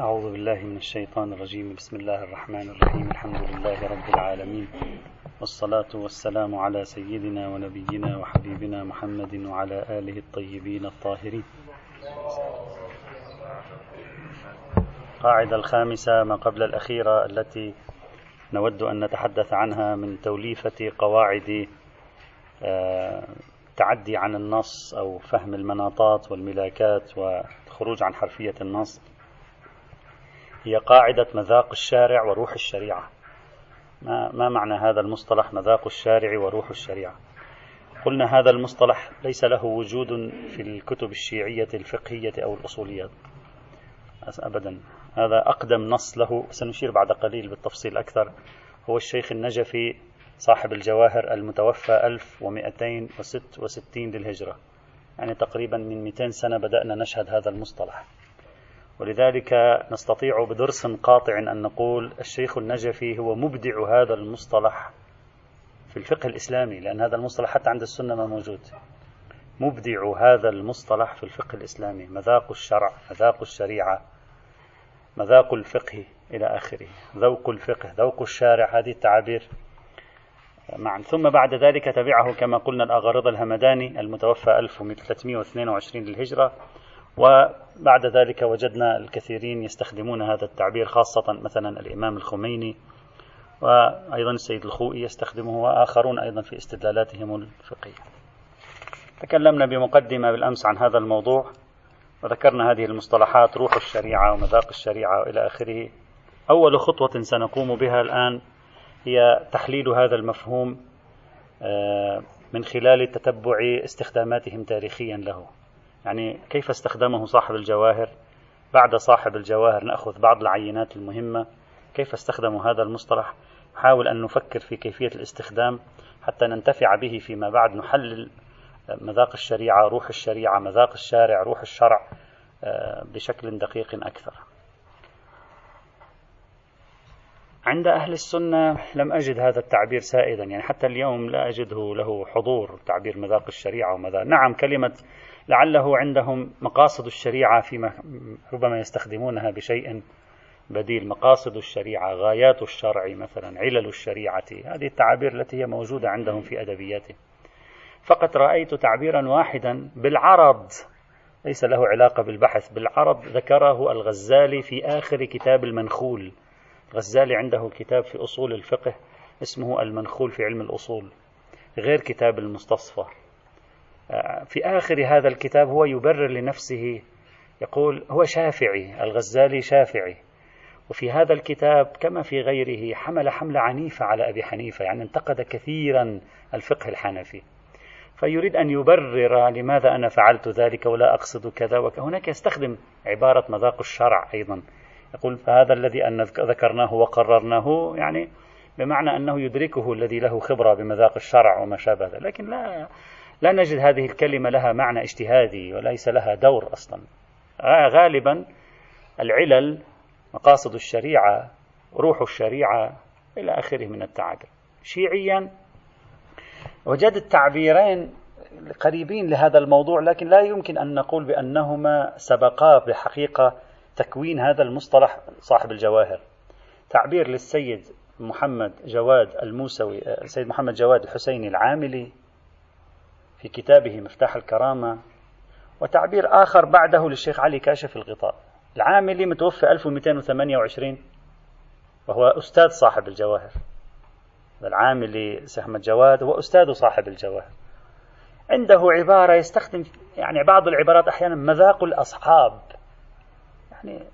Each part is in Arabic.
أعوذ بالله من الشيطان الرجيم. بسم الله الرحمن الرحيم. الحمد لله رب العالمين. والصلاة والسلام على سيدنا ونبينا وحبيبنا محمد وعلى آله الطيبين الطاهرين. القاعدة الخامسة ما قبل الأخيرة التي نود أن نتحدث عنها من توليفة قواعد آه، عن النص أو فهم المناطات والملاكات والخروج عن حرفية النص. هي قاعدة مذاق الشارع وروح الشريعة. ما, ما معنى هذا المصطلح مذاق الشارع وروح الشريعة؟ قلنا هذا المصطلح ليس له وجود في الكتب الشيعية الفقهية أو الأصوليات أبدا. هذا أقدم نص له سنشير بعد قليل بالتفصيل أكثر. هو الشيخ النجفي صاحب الجواهر المتوفى 1266 للهجرة. يعني تقريبا من 200 سنة بدأنا نشهد هذا المصطلح. ولذلك نستطيع بدرس قاطع أن نقول الشيخ النجفي هو مبدع هذا المصطلح في الفقه الإسلامي لأن هذا المصطلح حتى عند السنة ما موجود. مبدع هذا المصطلح في الفقه الإسلامي مذاق الشرع مذاق الشريعة مذاق الفقه إلى آخره ذوق الفقه ذوق الشارع هذه التعابير. معا ثم بعد ذلك تبعه كما قلنا الأغارض الهمداني المتوفى 1322 للهجرة. وبعد ذلك وجدنا الكثيرين يستخدمون هذا التعبير خاصة مثلا الإمام الخميني وأيضا السيد الخوئي يستخدمه وآخرون أيضا في استدلالاتهم الفقهية. تكلمنا بمقدمة بالأمس عن هذا الموضوع وذكرنا هذه المصطلحات روح الشريعة ومذاق الشريعة وإلى آخره. أول خطوة سنقوم بها الآن هي تحليل هذا المفهوم آه، من خلال تتبع استخداماتهم تاريخيا له. يعني كيف استخدمه صاحب الجواهر؟ بعد صاحب الجواهر نأخذ بعض العينات المهمة. كيف استخدموا هذا المصطلح؟ نحاول أن نفكر في كيفية الاستخدام حتى ننتفع به فيما بعد. نحلل مذاق الشريعة روح الشريعة مذاق الشارع روح الشرع آه، بشكل دقيق أكثر. عند أهل السنة لم أجد هذا التعبير سائدا يعني حتى اليوم لا أجده له حضور تعبير مذاق الشريعة ومذاق. نعم كلمة لعله عندهم مقاصد الشريعة فيما ربما يستخدمونها بشيء بديل. مقاصد الشريعة غايات الشرع مثلا علل الشريعة هذه التعابير التي هي موجودة عندهم في أدبياتهم فقط رأيت تعبيرا واحدا بالعرض ليس له علاقة بالبحث بالعرض ذكره الغزالي في آخر كتاب المنخول. الغزالي عنده كتاب في أصول الفقه اسمه المنخول في علم الأصول غير كتاب المستصفى. في آخر هذا الكتاب هو يبرر لنفسه يقول هو شافعي الغزالي شافعي. وفي هذا الكتاب كما في غيره حمل حملة عنيفة على أبي حنيفة يعني انتقد كثيرا الفقه الحنفي. فيريد أن يبرر لماذا أنا فعلت ذلك ولا أقصد كذا وهناك يستخدم عبارة مذاق الشرع أيضا. يقول فهذا الذي أن ذكرناه وقررناه يعني بمعنى أنه يدركه الذي له خبرة بمذاق الشرع وما شابه ذلك. لكن لا لا نجد هذه الكلمة لها معنى اجتهادي وليس لها دور أصلا. غالبا العلل مقاصد الشريعة روح الشريعة إلى آخره من التعابير شيعيا وجدت تعبيرين قريبين لهذا الموضوع لكن لا يمكن أن نقول بأنهما سبقا بحقيقة تكوين هذا المصطلح صاحب الجواهر. تعبير للسيد محمد جواد الموسوي السيد محمد جواد الحسيني العاملي في كتابه مفتاح الكرامة وتعبير آخر بعده للشيخ علي كاشف الغطاء. العاملي متوفى 1228 وهو أستاذ صاحب الجواهر. العاملي أحمد جواد هو أستاذ صاحب الجواهر. عنده عبارة يستخدم يعني بعض العبارات أحيانا مذاق الأصحاب. يعني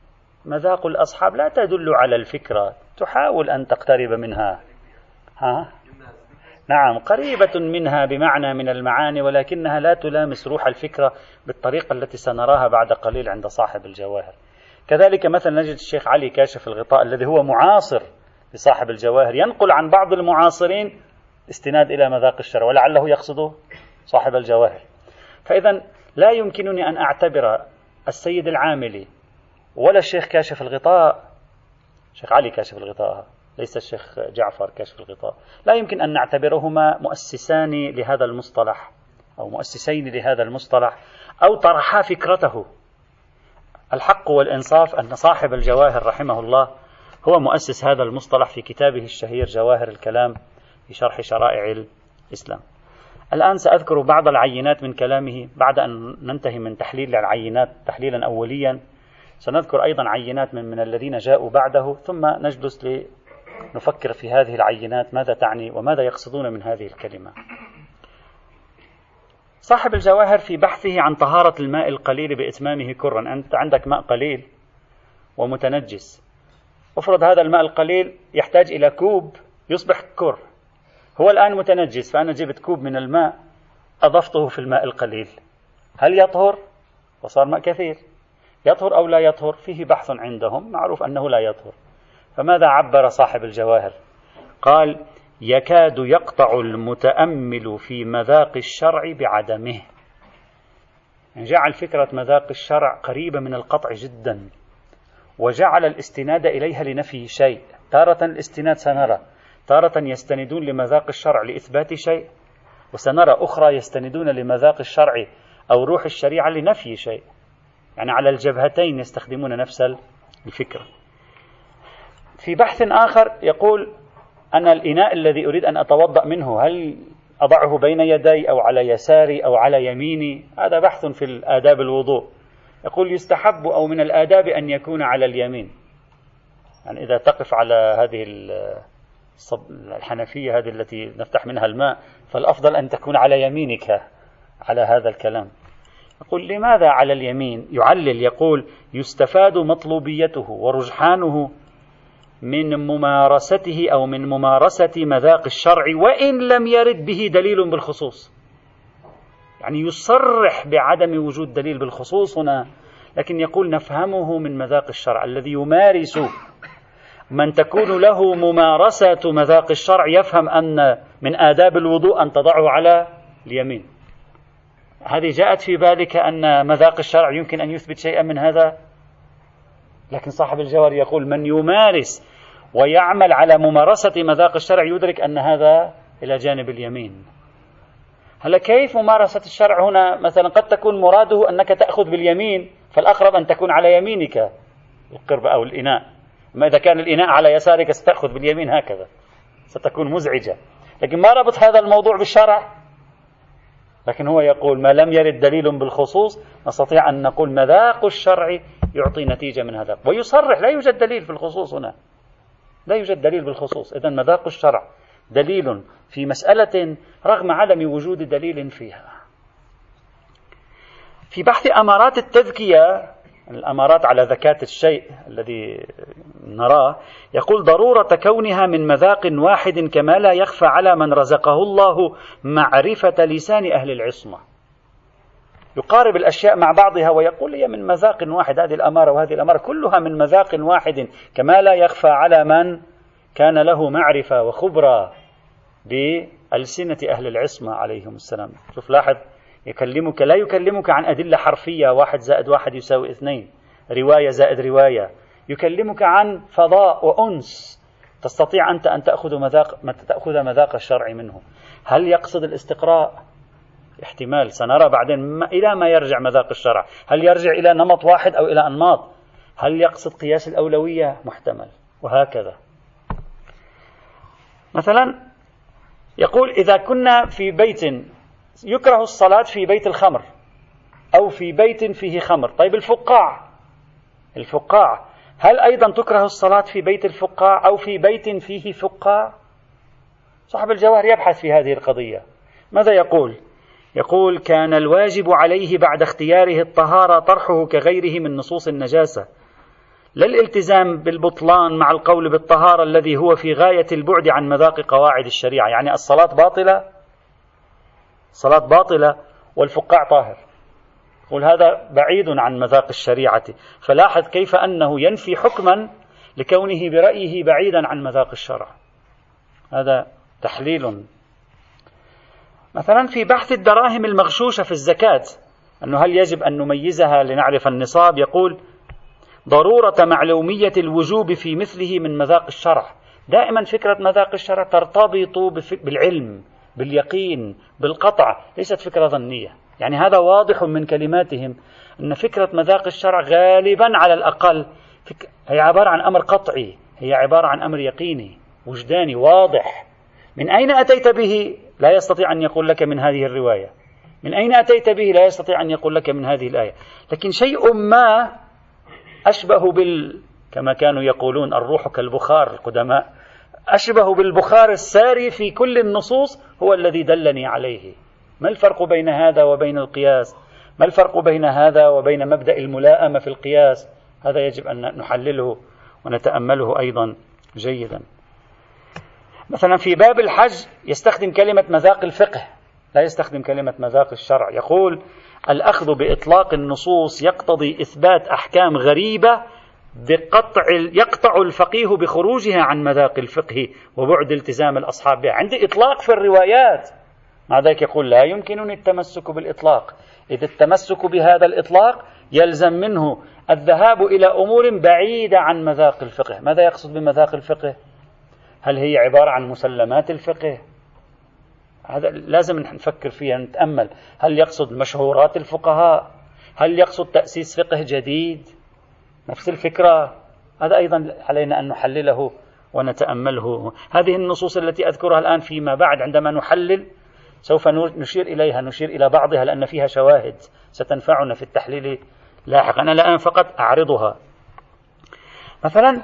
مذاق الأصحاب لا تدل على الفكرة تحاول أن تقترب منها. ها؟ نعم قريبة منها بمعنى من المعاني ولكنها لا تلامس روح الفكرة بالطريقة التي سنراها بعد قليل عند صاحب الجواهر. كذلك مثلا نجد الشيخ علي كاشف الغطاء الذي هو معاصر لصاحب الجواهر ينقل عن بعض المعاصرين استناد إلى مذاق الشرع ولعله يقصد صاحب الجواهر. فإذا لا يمكنني أن أعتبر السيد العاملي ولا الشيخ كاشف الغطاء شيخ علي كاشف الغطاء ليس الشيخ جعفر كاشف الغطاء. لا يمكن أن نعتبرهما مؤسسان لهذا المصطلح أو مؤسسين لهذا المصطلح أو طرحا فكرته. الحق والإنصاف أن صاحب الجواهر رحمه الله هو مؤسس هذا المصطلح في كتابه الشهير جواهر الكلام في شرح شرائع الإسلام. الآن سأذكر بعض العينات من كلامه بعد أن ننتهي من تحليل العينات تحليلا أوليا. سنذكر أيضا عينات من, من الذين جاءوا بعده ثم نجلس لنفكر في هذه العينات ماذا تعني وماذا يقصدون من هذه الكلمة؟ صاحب الجواهر في بحثه عن طهارة الماء القليل بإتمامه كرا أنت عندك ماء قليل ومتنجس. افرض هذا الماء القليل يحتاج إلى كوب يصبح كر. هو الآن متنجس فأنا جبت كوب من الماء أضفته في الماء القليل. هل يطهر؟ وصار ماء كثير. يطهر أو لا يطهر؟ فيه بحث عندهم معروف أنه لا يطهر. فماذا عبر صاحب الجواهر؟ قال يكاد يقطع المتأمل في مذاق الشرع بعدمه. يعني جعل فكرة مذاق الشرع قريبة من القطع جدا وجعل الاستناد إليها لنفي شيء. تارة الاستناد سنرى. تارة يستندون لمذاق الشرع لإثبات شيء وسنرى أخرى يستندون لمذاق الشرع أو روح الشريعة لنفي شيء. يعني على الجبهتين يستخدمون نفس الفكرة. في بحث آخر يقول أنا الإناء الذي أريد أن أتوضأ منه هل أضعه بين يدي أو على يساري أو على يميني؟ هذا بحث في الآداب الوضوء. يقول يستحب أو من الآداب أن يكون على اليمين. يعني إذا تقف على هذه الحنفية هذه التي نفتح منها الماء فالأفضل أن تكون على يمينك على هذا الكلام. يقول لماذا على اليمين؟ يعلل يقول يستفاد مطلوبيته ورجحانه من ممارسته أو من ممارسة مذاق الشرع وإن لم يرد به دليل بالخصوص. يعني يصرح بعدم وجود دليل بالخصوص هنا لكن يقول نفهمه من مذاق الشرع الذي يمارس من تكون له ممارسة مذاق الشرع يفهم أن من آداب الوضوء أن تضعه على اليمين. هذه جاءت في بالك أن مذاق الشرع يمكن أن يثبت شيئا من هذا؟ لكن صاحب الجوهر يقول من يمارس ويعمل على ممارسة مذاق الشرع يدرك أن هذا إلى جانب اليمين. هلا كيف ممارسة الشرع هنا؟ مثلا قد تكون مراده أنك تأخذ باليمين فالأقرب أن تكون على يمينك القرب أو الإناء. أما إذا كان الإناء على يسارك ستأخذ باليمين هكذا ستكون مزعجة. لكن ما ربط هذا الموضوع بالشرع؟ لكن هو يقول ما لم يرد دليل بالخصوص نستطيع أن نقول مذاق الشرع يعطي نتيجة من هذا. ويصرح لا يوجد دليل في الخصوص هنا. لا يوجد دليل بالخصوص. إذا مذاق الشرع دليل في مسألة رغم عدم وجود دليل فيها. في بحث أمارات التذكية الأمارات على ذكاة الشيء الذي نراه يقول ضرورة كونها من مذاق واحد كما لا يخفى على من رزقه الله معرفة لسان أهل العصمة. يقارب الأشياء مع بعضها ويقول هي من مذاق واحد هذه الأمارة وهذه الأمارة كلها من مذاق واحد كما لا يخفى على من كان له معرفة وخبرة بألسنة أهل العصمة عليهم السلام. شوف لاحظ يكلمك لا يكلمك عن أدلة حرفية واحد زائد واحد يساوي اثنين رواية زائد رواية. يكلمك عن فضاء وأنس تستطيع أنت أن تأخذ مذاق تأخذ مذاق الشرع منه. هل يقصد الاستقراء احتمال سنرى بعدين ما إلى ما يرجع مذاق الشرع. هل يرجع إلى نمط واحد أو إلى أنماط؟ هل يقصد قياس الأولوية؟ محتمل. وهكذا. مثلا يقول إذا كنا في بيت يكره الصلاة في بيت الخمر أو في بيت فيه خمر. طيب الفقاع. الفقاع. هل أيضا تكره الصلاة في بيت الفقاع أو في بيت فيه فقاع؟ صاحب الجواهر يبحث في هذه القضية. ماذا يقول؟ يقول كان الواجب عليه بعد اختياره الطهارة طرحه كغيره من نصوص النجاسة. لا الالتزام بالبطلان مع القول بالطهارة الذي هو في غاية البعد عن مذاق قواعد الشريعة. يعني الصلاة باطلة؟ صلاة باطلة والفقاع طاهر. يقول هذا بعيد عن مذاق الشريعة. فلاحظ كيف أنه ينفي حكما لكونه برأيه بعيدا عن مذاق الشرع. هذا تحليل مثلا في بحث الدراهم المغشوشة في الزكاة أنه هل يجب أن نميزها لنعرف النصاب؟ يقول ضرورة معلومية الوجوب في مثله من مذاق الشرع. دائما فكرة مذاق الشرع ترتبط بالعلم باليقين بالقطع ليست فكرة ظنية. يعني هذا واضح من كلماتهم أن فكرة مذاق الشرع غالبا على الأقل هي عبارة عن أمر قطعي هي عبارة عن أمر يقيني وجداني واضح. من أين أتيت به؟ لا يستطيع أن يقول لك من هذه الرواية. من أين أتيت به؟ لا يستطيع أن يقول لك من هذه الآية. لكن شيء ما أشبه بال كما كانوا يقولون الروح كالبخار القدماء. أشبه بالبخار الساري في كل النصوص هو الذي دلني عليه. ما الفرق بين هذا وبين القياس؟ ما الفرق بين هذا وبين مبدأ الملائمة في القياس؟ هذا يجب أن نحلله ونتأمله أيضا جيدا. مثلا في باب الحج يستخدم كلمة مذاق الفقه لا يستخدم كلمة مذاق الشرع. يقول الأخذ بإطلاق النصوص يقتضي إثبات أحكام غريبة بقطع يقطع الفقيه بخروجها عن مذاق الفقه وبعد التزام الأصحاب بها. عندي إطلاق في الروايات. مع ذلك يقول لا يمكنني التمسك بالإطلاق. إذا التمسك بهذا الإطلاق يلزم منه الذهاب إلى أمور بعيدة عن مذاق الفقه. ماذا يقصد بمذاق الفقه؟ هل هي عبارة عن مسلمات الفقه؟ هذا لازم نفكر فيها نتأمل هل يقصد مشهورات الفقهاء؟ هل يقصد تأسيس فقه جديد؟ نفس الفكرة هذا أيضا علينا أن نحلله ونتأمله هذه النصوص التي أذكرها الآن فيما بعد عندما نحلل سوف نشير إليها نشير إلى بعضها لأن فيها شواهد ستنفعنا في التحليل لاحقا أنا الآن فقط أعرضها مثلا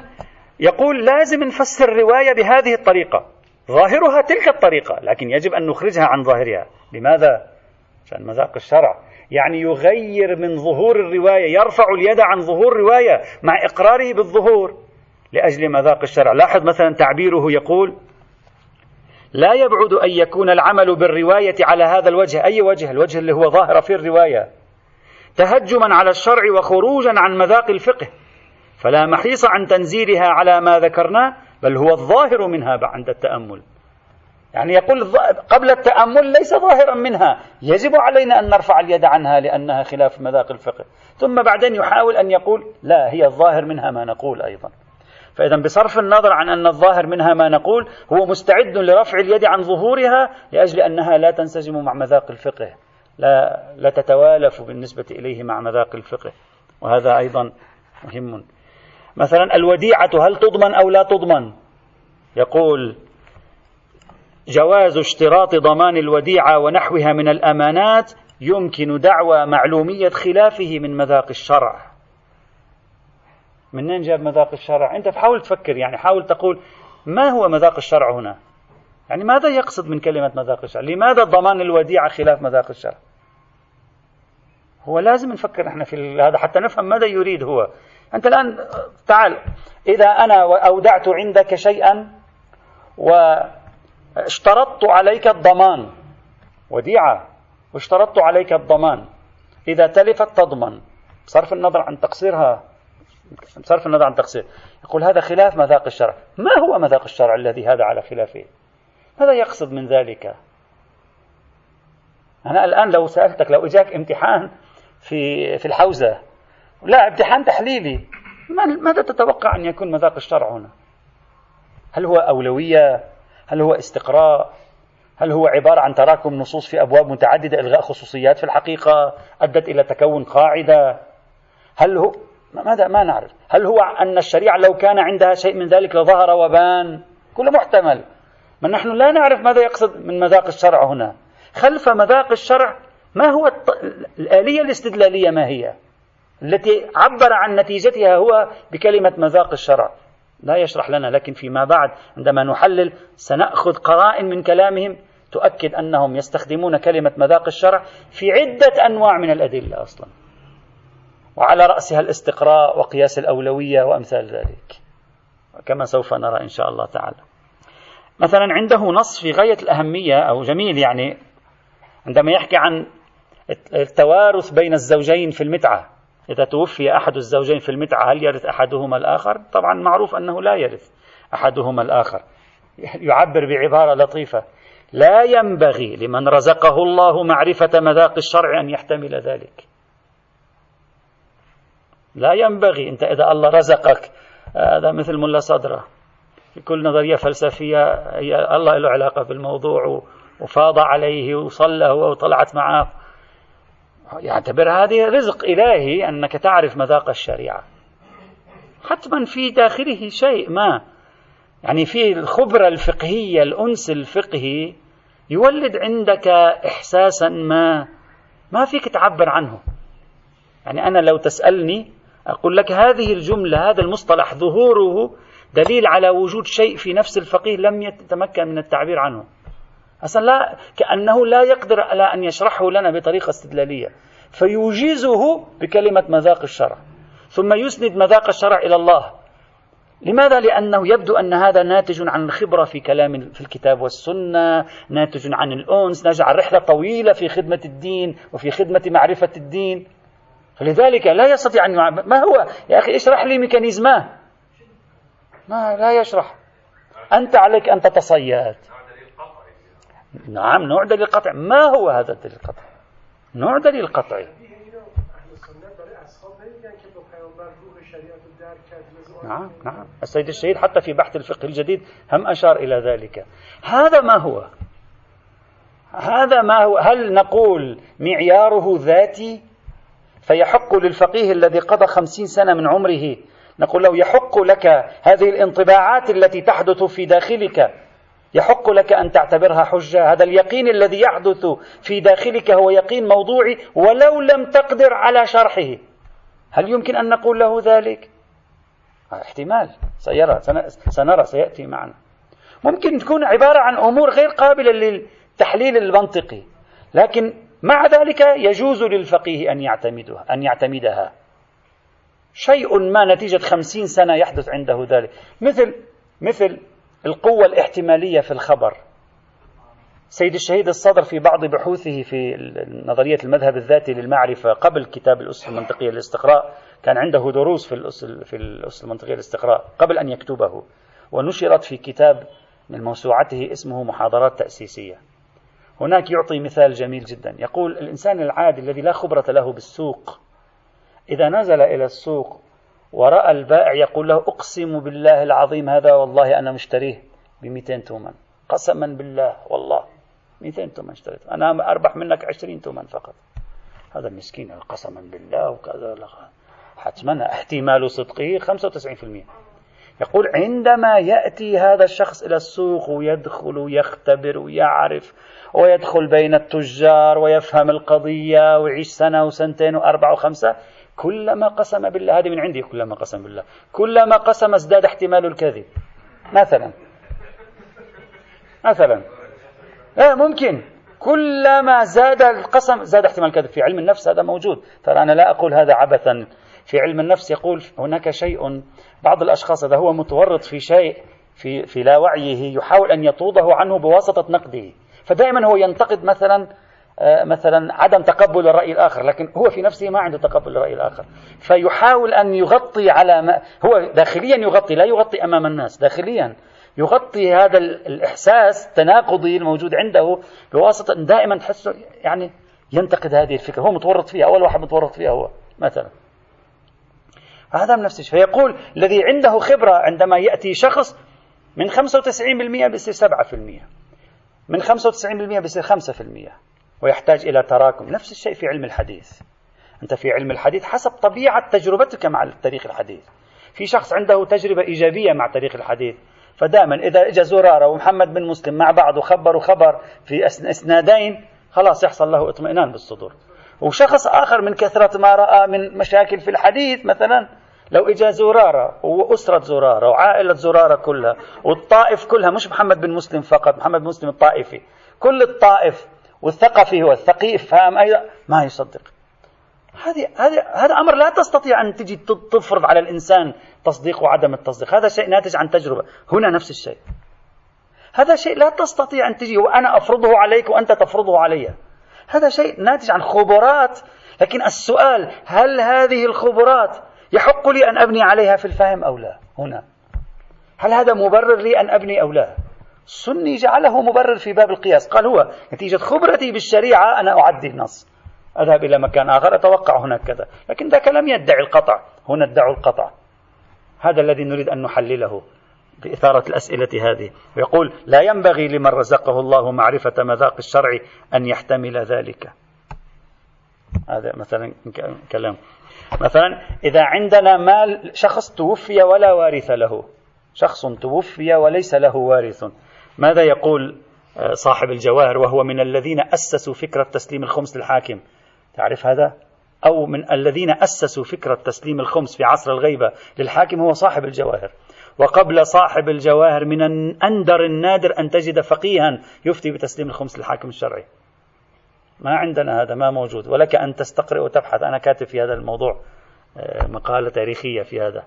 يقول لازم نفسر الرواية بهذه الطريقة. ظاهرها تلك الطريقة لكن يجب أن نخرجها عن ظاهرها. لماذا؟ عشان مذاق الشرع. يعني يغير من ظهور الرواية يرفع اليد عن ظهور رواية مع إقراره بالظهور لأجل مذاق الشرع. لاحظ مثلا تعبيره يقول لا يبعد أن يكون العمل بالرواية على هذا الوجه. أي وجه؟ الوجه اللي هو ظاهر في الرواية. تهجما على الشرع وخروجا عن مذاق الفقه. فلا محيص عن تنزيلها على ما ذكرناه بل هو الظاهر منها عند التأمل. يعني يقول قبل التأمل ليس ظاهرا منها. يجب علينا أن نرفع اليد عنها لأنها خلاف مذاق الفقه. ثم بعدين يحاول أن يقول لا هي الظاهر منها ما نقول أيضا. فإذا بصرف النظر عن أن الظاهر منها ما نقول هو مستعد لرفع اليد عن ظهورها لأجل أنها لا تنسجم مع مذاق الفقه. لا, لا تتوالف بالنسبة إليه مع مذاق الفقه. وهذا أيضا مهم. مثلا الوديعة هل تضمن أو لا تضمن؟ يقول جواز اشتراط ضمان الوديعة ونحوها من الأمانات يمكن دعوى معلومية خلافه من مذاق الشرع. منين جاب مذاق الشرع؟ أنت حاول تفكر يعني حاول تقول ما هو مذاق الشرع هنا؟ يعني ماذا يقصد من كلمة مذاق الشرع؟ لماذا ضمان الوديعة خلاف مذاق الشرع؟ هو لازم نفكر نحن في هذا حتى نفهم ماذا يريد هو. أنت الآن تعال إذا أنا أودعت عندك شيئا واشترطت عليك الضمان وديعة واشترطت عليك الضمان إذا تلفت تضمن بصرف النظر عن تقصيرها بصرف النظر عن تقصير يقول هذا خلاف مذاق الشرع. ما هو مذاق الشرع الذي هذا على خلافه؟ ماذا يقصد من ذلك؟ أنا الآن لو سألتك لو إجاك امتحان في في الحوزة لا امتحان تحليلي. ماذا تتوقع أن يكون مذاق الشرع هنا؟ هل هو أولوية؟ هل هو استقراء؟ هل هو عبارة عن تراكم نصوص في أبواب متعددة إلغاء خصوصيات في الحقيقة أدت إلى تكون قاعدة؟ هل هو ماذا ما نعرف. هل هو أن الشريعة لو كان عندها شيء من ذلك لظهر وبان؟ كله محتمل. ما نحن لا نعرف ماذا يقصد من مذاق الشرع هنا. خلف مذاق الشرع ما هو الآلية الاستدلالية ما هي؟ التي عبر عن نتيجتها هو بكلمة مذاق الشرع. لا يشرح لنا لكن فيما بعد عندما نحلل سنأخذ قرائن من كلامهم تؤكد أنهم يستخدمون كلمة مذاق الشرع في عدة أنواع من الأدلة أصلا. وعلى رأسها الاستقراء وقياس الأولوية وأمثال ذلك. كما سوف نرى إن شاء الله تعالى. مثلا عنده نص في غاية الأهمية أو جميل يعني عندما يحكي عن التوارث بين الزوجين في المتعة. إذا توفي أحد الزوجين في المتعة هل يرث أحدهما الآخر؟ طبعا معروف أنه لا يرث أحدهما الآخر. يعبر بعبارة لطيفة. لا ينبغي لمن رزقه الله معرفة مذاق الشرع أن يحتمل ذلك. لا ينبغي. أنت إذا الله رزقك هذا مثل ملا صدرة. كل نظرية فلسفية الله له علاقة بالموضوع وفاض عليه وصلى وطلعت معه. يعتبر هذه رزق إلهي أنك تعرف مذاق الشريعة. حتما في داخله شيء ما. يعني في الخبرة الفقهية الأنس الفقهي يولد عندك إحساسا ما ما فيك تعبر عنه. يعني أنا لو تسألني أقول لك هذه الجملة هذا المصطلح ظهوره دليل على وجود شيء في نفس الفقيه لم يتمكن من التعبير عنه. أصلا لا كأنه لا يقدر على أن يشرحه لنا بطريقة استدلالية. فيوجزه بكلمة مذاق الشرع. ثم يسند مذاق الشرع إلى الله. لماذا؟ لأنه يبدو أن هذا ناتج عن الخبرة في كلام في الكتاب والسنة ناتج عن الأنس ناتج عن رحلة طويلة في خدمة الدين وفي خدمة معرفة الدين. فلذلك لا يستطيع أن ما هو؟ يا أخي اشرح لي ميكانيزماه ما لا يشرح. أنت عليك أن تتصيد. نعم نوع دليل قطع ما هو هذا الدليل القطعي؟ نوع دليل قطعي. نعم نعم. السيد الشهيد حتى في بحث الفقه الجديد هم أشار إلى ذلك. هذا ما هو؟ هذا ما هو؟ هل نقول معياره ذاتي فيحق للفقيه الذي قضى خمسين سنة من عمره؟ نقول له يحق لك هذه الانطباعات التي تحدث في داخلك. يحق لك أن تعتبرها حجة، هذا اليقين الذي يحدث في داخلك هو يقين موضوعي ولو لم تقدر على شرحه. هل يمكن أن نقول له ذلك؟ احتمال سيرى سنرى سيأتي معنا. ممكن تكون عبارة عن أمور غير قابلة للتحليل المنطقي، لكن مع ذلك يجوز للفقيه أن يعتمدها أن يعتمدها. شيء ما نتيجة خمسين سنة يحدث عنده ذلك مثل مثل القوة الاحتمالية في الخبر. سيد الشهيد الصدر في بعض بحوثه في نظرية المذهب الذاتي للمعرفة قبل كتاب الأس المنطقية للاستقراء كان عنده دروس في في الأس المنطقية للاستقراء قبل أن يكتبه ونشرت في كتاب من موسوعته اسمه محاضرات تأسيسية. هناك يعطي مثال جميل جدا. يقول الإنسان العادي الذي لا خبرة له بالسوق إذا نزل إلى السوق ورأى البائع يقول له أقسم بالله العظيم هذا والله أنا مشتريه ب 200 تومن. قسما بالله والله 200 تومن اشتريت أنا أربح منك 20 تومن فقط. هذا المسكين قسما بالله وكذا حتما احتمال صدقه 95% يقول عندما يأتي هذا الشخص إلى السوق ويدخل ويختبر ويعرف ويدخل بين التجار ويفهم القضية ويعيش سنة وسنتين وأربعة وخمسة كلما قسم بالله هذه من عندي كلما قسم بالله. كلما قسم ازداد احتمال الكذب. مثلا. مثلا. إيه ممكن. كلما زاد القسم زاد احتمال الكذب. في علم النفس هذا موجود. ترى أنا لا أقول هذا عبثا. في علم النفس يقول هناك شيء. بعض الأشخاص إذا هو متورط في شيء في في لا وعيه يحاول أن يطوده عنه بواسطة نقده. فدائما هو ينتقد مثلا مثلا عدم تقبل الرأي الآخر لكن هو في نفسه ما عنده تقبل الرأي الآخر. فيحاول أن يغطي على ما هو داخليا يغطي لا يغطي أمام الناس داخليا يغطي هذا الإحساس التناقضي الموجود عنده بواسطة دائما تحسه يعني ينتقد هذه الفكرة. هو متورط فيها أول واحد متورط فيها هو مثلا. هذا من نفس الشيء فيقول الذي عنده خبرة عندما يأتي شخص من 95% بيصير 7% من 95% بيصير 5% ويحتاج إلى تراكم. نفس الشيء في علم الحديث. أنت في علم الحديث حسب طبيعة تجربتك مع التاريخ الحديث. في شخص عنده تجربة إيجابية مع تاريخ الحديث فدائما إذا إجا زرارة ومحمد بن مسلم مع بعض وخبروا خبر في إسنادين خلاص يحصل له اطمئنان بالصدور. وشخص آخر من كثرة ما رأى من مشاكل في الحديث مثلا لو اجى زرارة وأسرة زرارة وعائلة زرارة كلها والطائف كلها مش محمد بن مسلم فقط محمد بن مسلم الطائفي كل الطائف والثقفي هو الثقيف فاهم أيضا ما يصدق هذه هذا هذا أمر لا تستطيع أن تجي تفرض على الإنسان تصديق وعدم التصديق، هذا شيء ناتج عن تجربة، هنا نفس الشيء. هذا شيء لا تستطيع أن تجي وأنا أفرضه عليك وأنت تفرضه علي. هذا شيء ناتج عن خبرات، لكن السؤال هل هذه الخبرات يحق لي أن أبني عليها في الفهم أو لا؟ هنا. هل هذا مبرر لي أن أبني أو لا؟ السني جعله مبرر في باب القياس. قال هو نتيجة خبرتي بالشريعة أنا أعدي النص. أذهب إلى مكان آخر أتوقع هناك كذا. لكن ذاك لم يدعي القطع. هنا ادعوا القطع. هذا الذي نريد أن نحلله بإثارة الأسئلة هذه. ويقول لا ينبغي لمن رزقه الله معرفة مذاق الشرع أن يحتمل ذلك. هذا مثلا كلام. مثلا إذا عندنا مال شخص توفي ولا وارث له. شخص توفي وليس له وارث. ماذا يقول آه، صاحب الجواهر وهو من الذين أسسوا فكرة تسليم الخمس للحاكم؟ تعرف هذا؟ أو من الذين أسسوا فكرة تسليم الخمس في عصر الغيبة للحاكم هو صاحب الجواهر. وقبل صاحب الجواهر من أندر النادر أن تجد فقيها يفتي بتسليم الخمس للحاكم الشرعي. ما عندنا هذا ما موجود. ولك أن تستقرئ وتبحث. أنا كاتب في هذا الموضوع آه، مقالة تاريخية في هذا.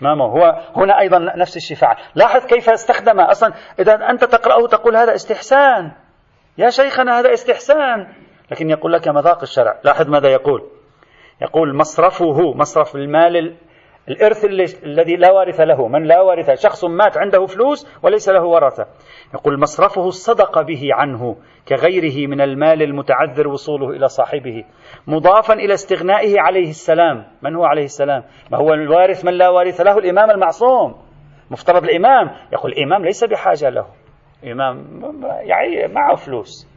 ما هو هنا أيضا نفس الشيء فعل لاحظ كيف استخدم أصلا إذا أنت تقرأه تقول هذا استحسان. يا شيخنا هذا استحسان. لكن يقول لك مذاق الشرع. لاحظ ماذا يقول. يقول مصرفه مصرف المال الإرث الذي لا وارث له. من لا وارث؟ شخص مات عنده فلوس وليس له ورثة. يقول مصرفه الصدق به عنه كغيره من المال المتعذر وصوله إلى صاحبه. مضافا إلى استغنائه عليه السلام. من هو عليه السلام؟ ما هو الوارث من لا وارث له؟ الإمام المعصوم. مفترض الإمام. يقول الإمام ليس بحاجة له. إمام يعني معه فلوس.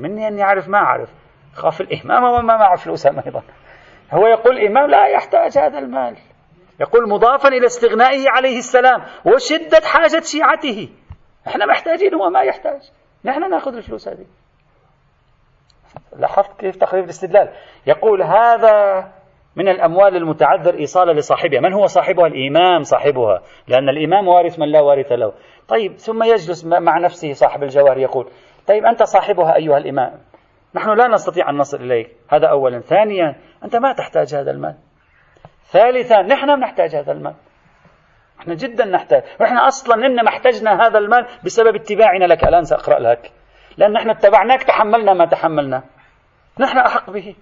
مني أني أعرف ما أعرف. خاف الإمام وما معه فلوس أيضا. هو يقول الإمام لا يحتاج هذا المال. يقول مضافا إلى استغنائه عليه السلام وشدة حاجة شيعته. إحنا محتاجين هو ما يحتاج. نحن نأخذ الفلوس هذه. لاحظت كيف تقريب الاستدلال. يقول هذا من الأموال المتعذر إيصالا لصاحبها. من هو صاحبها؟ الإمام صاحبها. لأن الإمام وارث من لا وارث له. طيب ثم يجلس مع نفسه صاحب الجوهر يقول طيب أنت صاحبها أيها الإمام؟ نحن لا نستطيع أن نصل إليك. هذا أولا. ثانيا أنت ما تحتاج هذا المال. ثالثا نحن نحتاج هذا المال. إحنا جدا نحتاج. وإحنا أصلا انما احتجنا هذا المال بسبب اتباعنا لك. الآن سأقرأ لك. لأن نحن اتبعناك تحملنا ما تحملنا. نحن أحق به.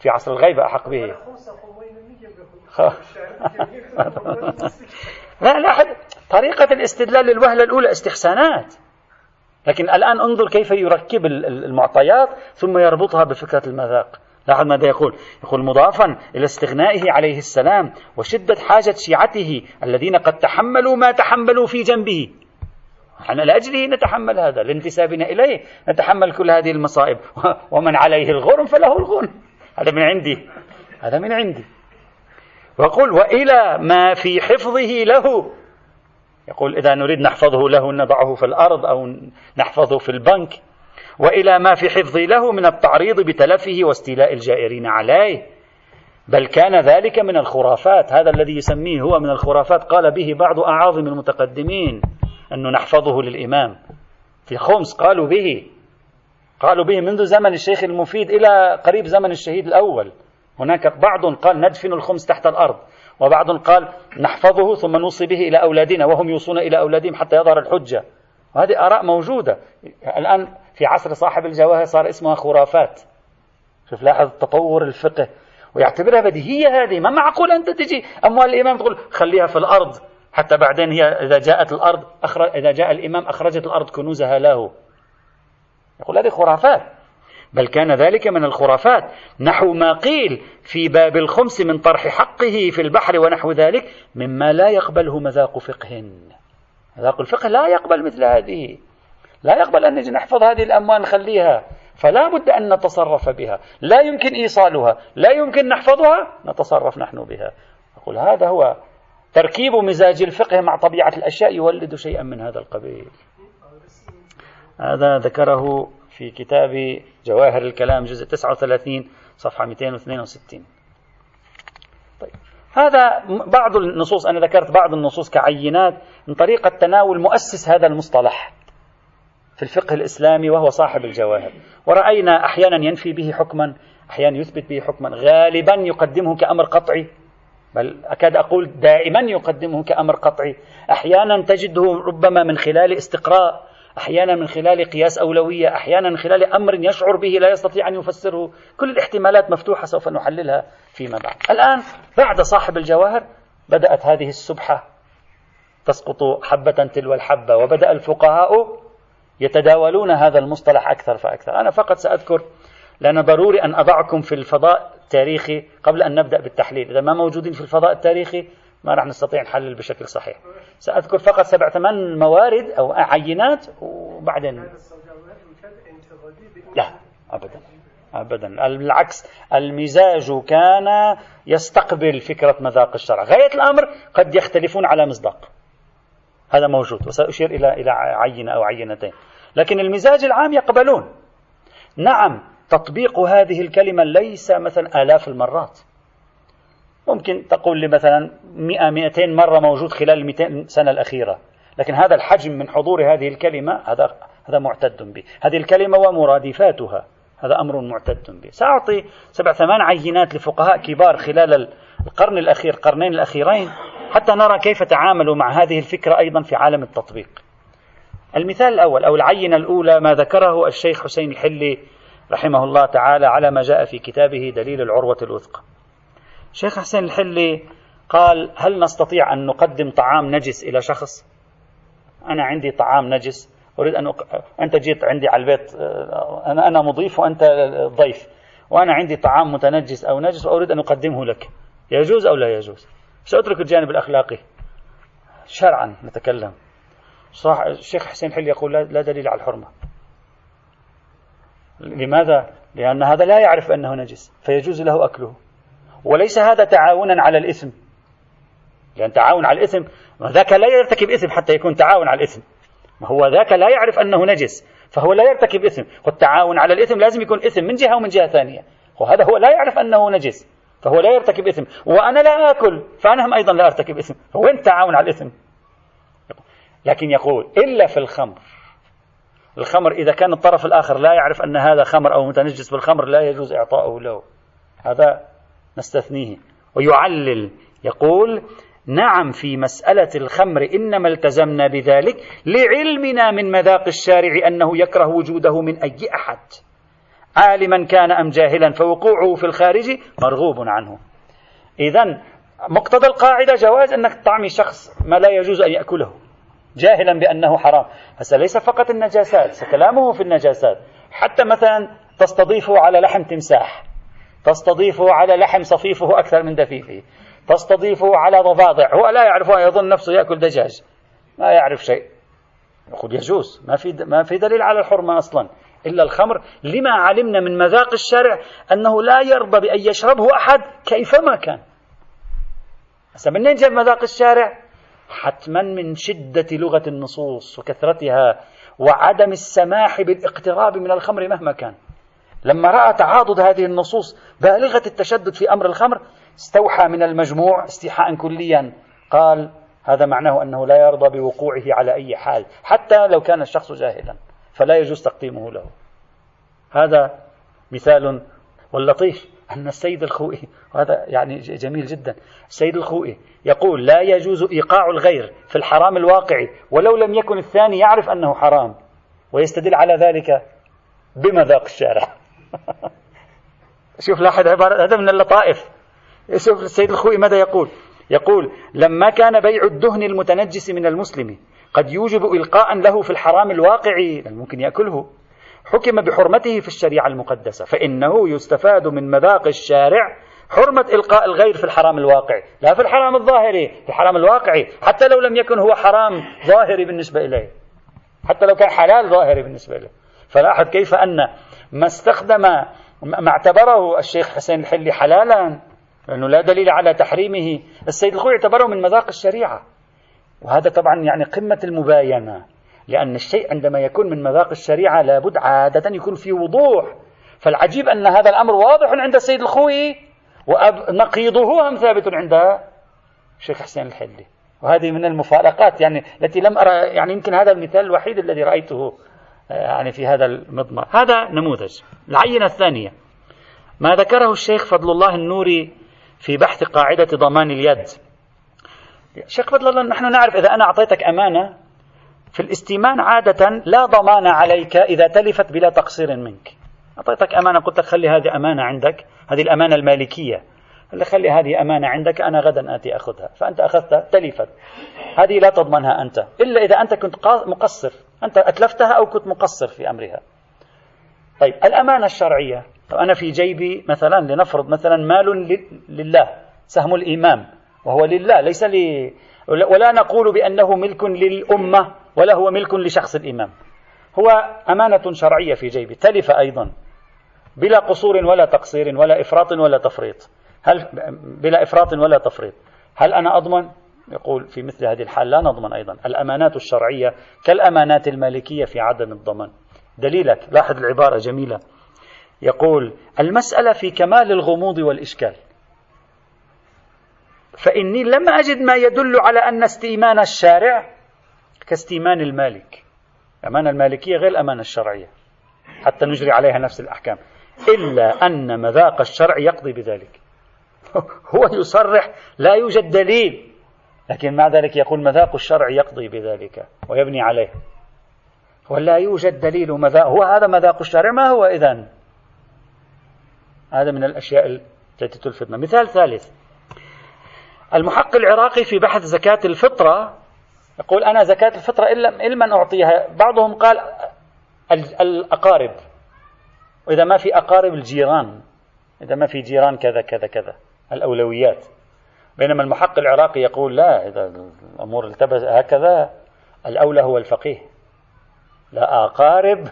في عصر الغيبة أحق به. لا لا طريقة الاستدلال للوهلة الأولى استحسانات. لكن الآن انظر كيف يركب المعطيات ثم يربطها بفكرة المذاق. لاحظ ماذا يقول؟ يقول مضافا إلى استغنائه عليه السلام وشدة حاجة شيعته الذين قد تحملوا ما تحملوا في جنبه. نحن لأجله نتحمل هذا لانتسابنا إليه. نتحمل كل هذه المصائب. ومن عليه الغرم فله الغرم. هذا من عندي. هذا من عندي. وقل وإلى ما في حفظه له. يقول إذا نريد نحفظه له نضعه في الأرض أو نحفظه في البنك وإلى ما في حفظ له من التعريض بتلفه واستيلاء الجائرين عليه. بل كان ذلك من الخرافات. هذا الذي يسميه هو من الخرافات. قال به بعض أعاظم المتقدمين أنه نحفظه للإمام. في خمس قالوا به. قالوا به منذ زمن الشيخ المفيد إلى قريب زمن الشهيد الأول. هناك بعض قال ندفن الخمس تحت الأرض. وبعض قال نحفظه ثم نوصي به إلى أولادنا وهم يوصون إلى أولادهم حتى يظهر الحجة. وهذه آراء موجودة. الآن في عصر صاحب الجواهر صار اسمها خرافات. شوف لاحظ تطور الفقه. ويعتبرها بديهية هذه. ما معقول أنت تجي أموال الإمام تقول خليها في الأرض. حتى بعدين هي إذا جاءت الأرض أخرج إذا جاء الإمام أخرجت الأرض كنوزها له. يقول هذه خرافات. بل كان ذلك من الخرافات. نحو ما قيل في باب الخمس من طرح حقه في البحر ونحو ذلك مما لا يقبله مذاق فقه. مذاق الفقه لا يقبل مثل هذه. لا يقبل أن نجي نحفظ هذه الأموال نخليها. فلا بد أن نتصرف بها. لا يمكن إيصالها. لا يمكن نحفظها. نتصرف نحن بها. أقول هذا هو تركيب مزاج الفقه مع طبيعة الأشياء. يولد شيئا من هذا القبيل. هذا ذكره في كتاب جواهر الكلام جزء 39 صفحة 262 طيب هذا بعض النصوص أنا ذكرت بعض النصوص كعينات من طريقة تناول مؤسس هذا المصطلح في الفقه الإسلامي وهو صاحب الجواهر. ورأينا أحيانا ينفي به حكما أحيانا يثبت به حكما. غالبا يقدمه كأمر قطعي بل أكاد أقول دائما يقدمه كأمر قطعي. أحيانا تجده ربما من خلال استقراء أحيانا من خلال قياس أولوية أحيانا من خلال أمر يشعر به لا يستطيع أن يفسره. كل الاحتمالات مفتوحة سوف نحللها فيما بعد. الآن بعد صاحب الجواهر بدأت هذه السبحة تسقط حبة تلو الحبة وبدأ الفقهاء يتداولون هذا المصطلح أكثر فأكثر. أنا فقط سأذكر لأن ضروري أن أضعكم في الفضاء التاريخي قبل أن نبدأ بالتحليل. إذا ما موجودين في الفضاء التاريخي ما راح نستطيع نحلل بشكل صحيح. سأذكر فقط سبع ثمان موارد أو عينات وبعدين. لا أبدا أبدا. بالعكس المزاج كان يستقبل فكرة مذاق الشرع. غاية الأمر قد يختلفون على مصداق. هذا موجود وسأشير إلى إلى عينة أو عينتين. لكن المزاج العام يقبلون. نعم تطبيق هذه الكلمة ليس مثلا آلاف المرات. ممكن تقول لي مثلا 100 200 مرة موجود خلال ال 200 سنة الأخيرة. لكن هذا الحجم من حضور هذه الكلمة هذا هذا معتد به. هذه الكلمة ومرادفاتها هذا أمر معتد به. سأعطي سبع ثمان عينات لفقهاء كبار خلال القرن الأخير القرنين الأخيرين حتى نرى كيف تعاملوا مع هذه الفكرة أيضا في عالم التطبيق. المثال الأول أو العينة الأولى ما ذكره الشيخ حسين الحلي رحمه الله تعالى على ما جاء في كتابه دليل العروة الوثقى الشيخ حسين الحلي قال هل نستطيع أن نقدم طعام نجس إلى شخص؟ أنا عندي طعام نجس أريد أن أق... أنت جيت عندي على البيت آه، أنا أنا مضيف وأنت ضيف وأنا عندي طعام متنجس أو نجس وأريد أن أقدمه لك. يجوز أو لا يجوز؟ سأترك الجانب الأخلاقي. شرعا نتكلم. صح الشيخ حسين حلي يقول لا دليل على الحرمة. لماذا؟ لأن هذا لا يعرف أنه نجس فيجوز له أكله. وليس هذا تعاونا على الإثم. لأن تعاون على الإثم ذاك لا يرتكب إثم حتى يكون تعاون على الإثم. ما هو ذاك لا يعرف أنه نجس فهو لا يرتكب إثم. والتعاون على الإثم لازم يكون إثم من جهة ومن جهة ثانية. وهذا هو لا يعرف أنه نجس فهو لا يرتكب إثم. وأنا لا آكل فأنا هم أيضا لا أرتكب إثم. وين التعاون على الإثم. لكن يقول إلا في الخمر. الخمر إذا كان الطرف الآخر لا يعرف أن هذا خمر أو متنجس بالخمر لا يجوز إعطاؤه له. هذا نستثنيه. ويعلل يقول نعم في مسألة الخمر إنما التزمنا بذلك لعلمنا من مذاق الشارع أنه يكره وجوده من أي أحد. عالما كان أم جاهلا فوقوعه في الخارج مرغوب عنه. إذا مقتضى القاعدة جواز أنك تطعمي شخص ما لا يجوز أن يأكله. جاهلا بأنه حرام. هسه ليس فقط النجاسات كلامه في النجاسات. حتى مثلا تستضيفه على لحم تمساح. تستضيفه على لحم صفيفه أكثر من دفيفه. تستضيفه على ضفادع. هو لا يعرف يظن نفسه يأكل دجاج. ما يعرف شيء. يقول يجوز. ما في ما في دليل على الحرمة أصلا. إلا الخمر. لما علمنا من مذاق الشرع أنه لا يرضى بأن يشربه أحد كيفما كان. هسه منين جاب مذاق الشارع؟ حتما من شدة لغة النصوص وكثرتها وعدم السماح بالاقتراب من الخمر مهما كان. لما رأى تعاضد هذه النصوص بالغة التشدد في أمر الخمر استوحى من المجموع استيحاء كليا. قال هذا معناه أنه لا يرضى بوقوعه على أي حال حتى لو كان الشخص جاهلا فلا يجوز تقديمه له. هذا مثال واللطيف أن السيد الخوئي وهذا يعني جميل جدا. السيد الخوئي يقول لا يجوز إيقاع الغير في الحرام الواقعي ولو لم يكن الثاني يعرف أنه حرام ويستدل على ذلك بمذاق الشارع. شوف لاحظ عبارة هذا من اللطائف. شوف السيد الخوئي ماذا يقول؟ يقول لما كان بيع الدهن المتنجس من المسلم قد يوجب إلقاء له في الحرام الواقعي ممكن يأكله. حكم بحرمته في الشريعة المقدسة فإنه يستفاد من مذاق الشارع حرمة إلقاء الغير في الحرام الواقعي لا في الحرام الظاهري في الحرام الواقعي حتى لو لم يكن هو حرام ظاهري بالنسبة إليه. حتى لو كان حلال ظاهري بالنسبة إليه. فلاحظ كيف أن ما استخدم ما اعتبره الشيخ حسين الحلي حلالا لأنه لا دليل على تحريمه. السيد الخوي اعتبره من مذاق الشريعة. وهذا طبعا يعني قمة المباينة لأن الشيء عندما يكون من مذاق الشريعة لابد عادة يكون في وضوح. فالعجيب أن هذا الأمر واضح عند السيد الخوي ونقيضه هم ثابت عند الشيخ حسين الحلي. وهذه من المفارقات يعني التي لم أرى يعني يمكن هذا المثال الوحيد الذي رأيته. يعني في هذا المضمار. هذا نموذج. العينة الثانية. ما ذكره الشيخ فضل الله النوري في بحث قاعدة ضمان اليد. شيخ فضل الله نحن نعرف إذا أنا أعطيتك أمانة في الاستيمان عادة لا ضمان عليك إذا تلفت بلا تقصير منك. أعطيتك أمانة قلت لك خلي هذه أمانة عندك هذه الأمانة المالكية. اللي خلي هذه أمانة عندك أنا غدا آتي أخذها. فأنت أخذتها تلفت. هذه لا تضمنها أنت. إلا إذا أنت كنت مقصر. أنت أتلفتها أو كنت مقصر في أمرها. طيب الأمانة الشرعية. طب أنا في جيبي مثلا لنفرض مثلا مال لله سهم الإمام وهو لله ليس لي ولا نقول بأنه ملك للأمة ولا هو ملك لشخص الإمام. هو أمانة شرعية في جيبي. تلف أيضا. بلا قصور ولا تقصير ولا إفراط ولا تفريط. هل بلا إفراط ولا تفريط. هل أنا أضمن؟ يقول في مثل هذه الحال لا نضمن أيضا. الأمانات الشرعية كالأمانات المالكية في عدم الضمان. دليلك لاحظ العبارة جميلة. يقول المسألة في كمال الغموض والإشكال. فإني لم أجد ما يدل على أن استئمان الشارع كاستئمان المالك. الأمانة المالكية غير الأمانة الشرعية. حتى نجري عليها نفس الأحكام. إلا أن مذاق الشرع يقضي بذلك. هو يصرح لا يوجد دليل. لكن مع ذلك يقول مذاق الشرع يقضي بذلك ويبني عليه. ولا يوجد دليل مذاق. هو هذا مذاق الشرع ما هو إذن؟ هذا من الأشياء التي تلفتنا مثال ثالث. المحقق العراقي في بحث زكاة الفطرة يقول أنا زكاة الفطرة إلا لمن أعطيها. بعضهم قال الأقارب. وإذا ما في أقارب الجيران. إذا ما في جيران كذا كذا كذا. الأولويات. بينما المحقق العراقي يقول لا إذا الأمور التبس هكذا الأولى هو الفقيه. لا أقارب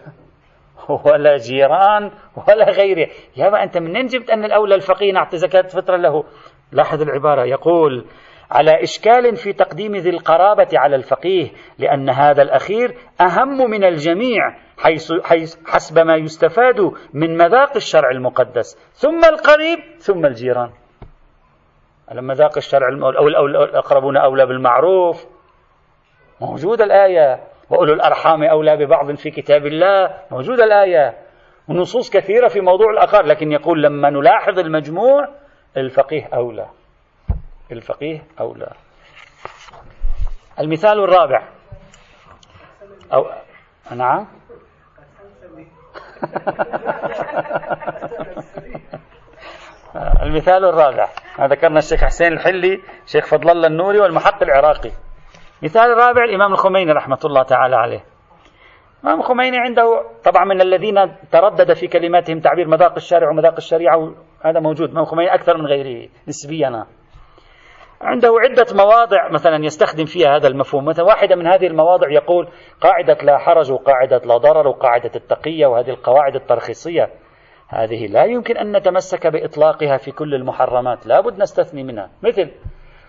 ولا جيران ولا غيره. يا أنت منين جبت أن الأولى الفقيه نعطي زكاة فطرة له؟ لاحظ العبارة يقول على إشكال في تقديم ذي القرابة على الفقيه لأن هذا الأخير أهم من الجميع حيث, حيث حسب ما يستفاد من مذاق الشرع المقدس. ثم القريب ثم الجيران. لما ذاق الشرع أو الأقربون أولى بالمعروف. موجودة الآية. وأولو الأرحام أولى ببعض في كتاب الله. موجودة الآية. ونصوص كثيرة في موضوع الأقار لكن يقول لما نلاحظ المجموع الفقيه أولى. الفقيه أولى. المثال الرابع. أو نعم. المثال الرابع. ذكرنا الشيخ حسين الحلي شيخ فضل الله النوري والمحق العراقي. مثال الرابع الإمام الخميني رحمة الله تعالى عليه. الإمام الخميني عنده طبعا من الذين تردد في كلماتهم تعبير مذاق الشارع ومذاق الشريعة هذا موجود. الإمام الخميني أكثر من غيره نسبيا. عنده عدة مواضع مثلا يستخدم فيها هذا المفهوم. مثلا واحدة من هذه المواضع يقول قاعدة لا حرج وقاعدة لا ضرر وقاعدة التقية وهذه القواعد الترخيصية. هذه لا يمكن أن نتمسك بإطلاقها في كل المحرمات. لا بد نستثني منها. مثل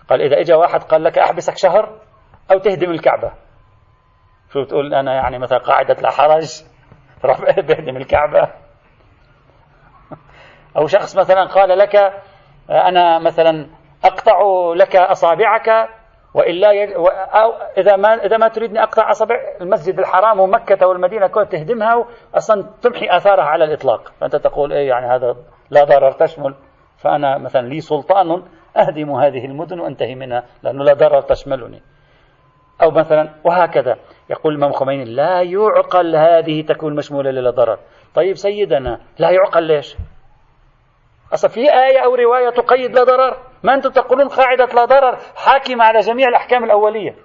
قال إذا إجا واحد قال لك أحبسك شهر أو تهدم الكعبة. شو تقول أنا يعني مثلا قاعدة لا حرج تروح بهدم الكعبة. أو شخص مثلا قال لك أنا مثلا أقطع لك أصابعك وإلا ي... و... أو إذا ما إذا ما تريدني أقطع أصابع المسجد الحرام ومكة والمدينة كلها تهدمها أصلا تمحي آثارها على الإطلاق، فأنت تقول إيه يعني هذا لا ضرر تشمل فأنا مثلا لي سلطان أهدم هذه المدن وأنتهي منها لأنه لا ضرر تشملني. أو مثلا وهكذا يقول الامام خميني لا يعقل هذه تكون مشمولة للا ضرر. طيب سيدنا لا يعقل ليش؟ أصلا في آية أو رواية تقيد لا ضرر ما أنتم تقولون قاعدة لا ضرر حاكمة على جميع الأحكام الأولية.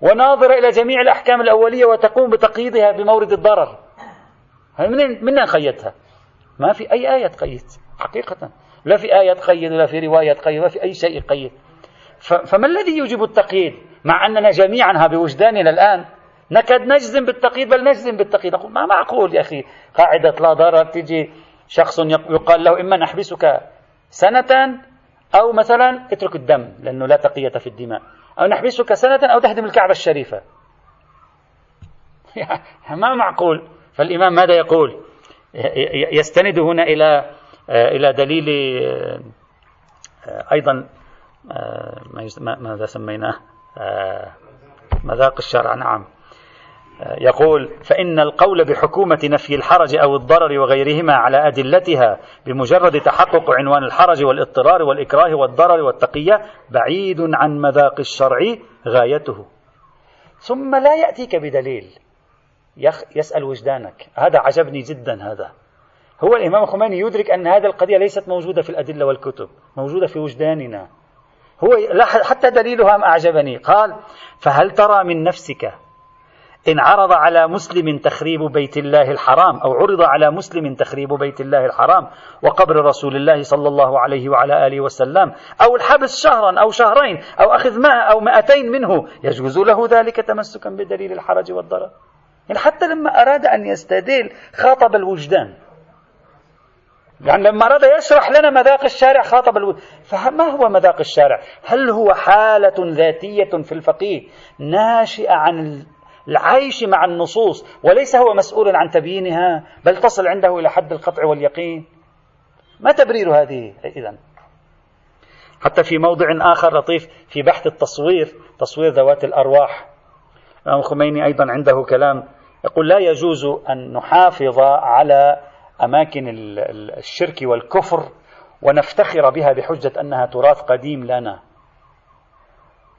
وناظرة إلى جميع الأحكام الأولية وتقوم بتقييدها بمورد الضرر. من من قيدها ما في أي آية تقيد حقيقة. لا في آية تقيد ولا في رواية تقيد ولا في أي شيء يقيد. فما الذي يوجب التقييد؟ مع أننا جميعا بوجداننا الآن نكاد نجزم بالتقييد بل نجزم بالتقييد. ما معقول يا أخي قاعدة لا ضرر تجي شخص يقال له إما نحبسك سنة أو مثلا اترك الدم لأنه لا تقية في الدماء. أو نحبسك سنة أو تهدم الكعبة الشريفة. ما معقول. فالإمام ماذا يقول؟ يستند هنا إلى إلى دليل أيضا ماذا سميناه؟ مذاق الشرع. نعم. يقول فإن القول بحكومة نفي الحرج أو الضرر وغيرهما على أدلتها بمجرد تحقق عنوان الحرج والاضطرار والإكراه والضرر والتقية بعيد عن مذاق الشرع غايته. ثم لا يأتيك بدليل. يسأل وجدانك. هذا عجبني جدا هذا. هو الإمام الخميني يدرك أن هذه القضية ليست موجودة في الأدلة والكتب موجودة في وجداننا. هو حتى دليلها أعجبني. قال فهل ترى من نفسك إن عرض على مسلم تخريب بيت الله الحرام أو عرض على مسلم تخريب بيت الله الحرام وقبر رسول الله صلى الله عليه وعلى آله وسلم أو الحبس شهرا أو شهرين أو أخذ ماء أو مائتين منه يجوز له ذلك تمسكا بدليل الحرج والضرر. يعني حتى لما أراد أن يستدل خاطب الوجدان. يعني لما أراد يشرح لنا مذاق الشارع خاطب الود فما هو مذاق الشارع؟ هل هو حالة ذاتية في الفقيه ناشئة عن العيش مع النصوص وليس هو مسؤول عن تبيينها بل تصل عنده إلى حد القطع واليقين. ما تبرير هذه؟ إذا. حتى في موضع آخر لطيف في بحث التصوير تصوير ذوات الأرواح. الإمام الخميني أيضا عنده كلام يقول لا يجوز أن نحافظ على أماكن الشرك والكفر ونفتخر بها بحجة أنها تراث قديم لنا.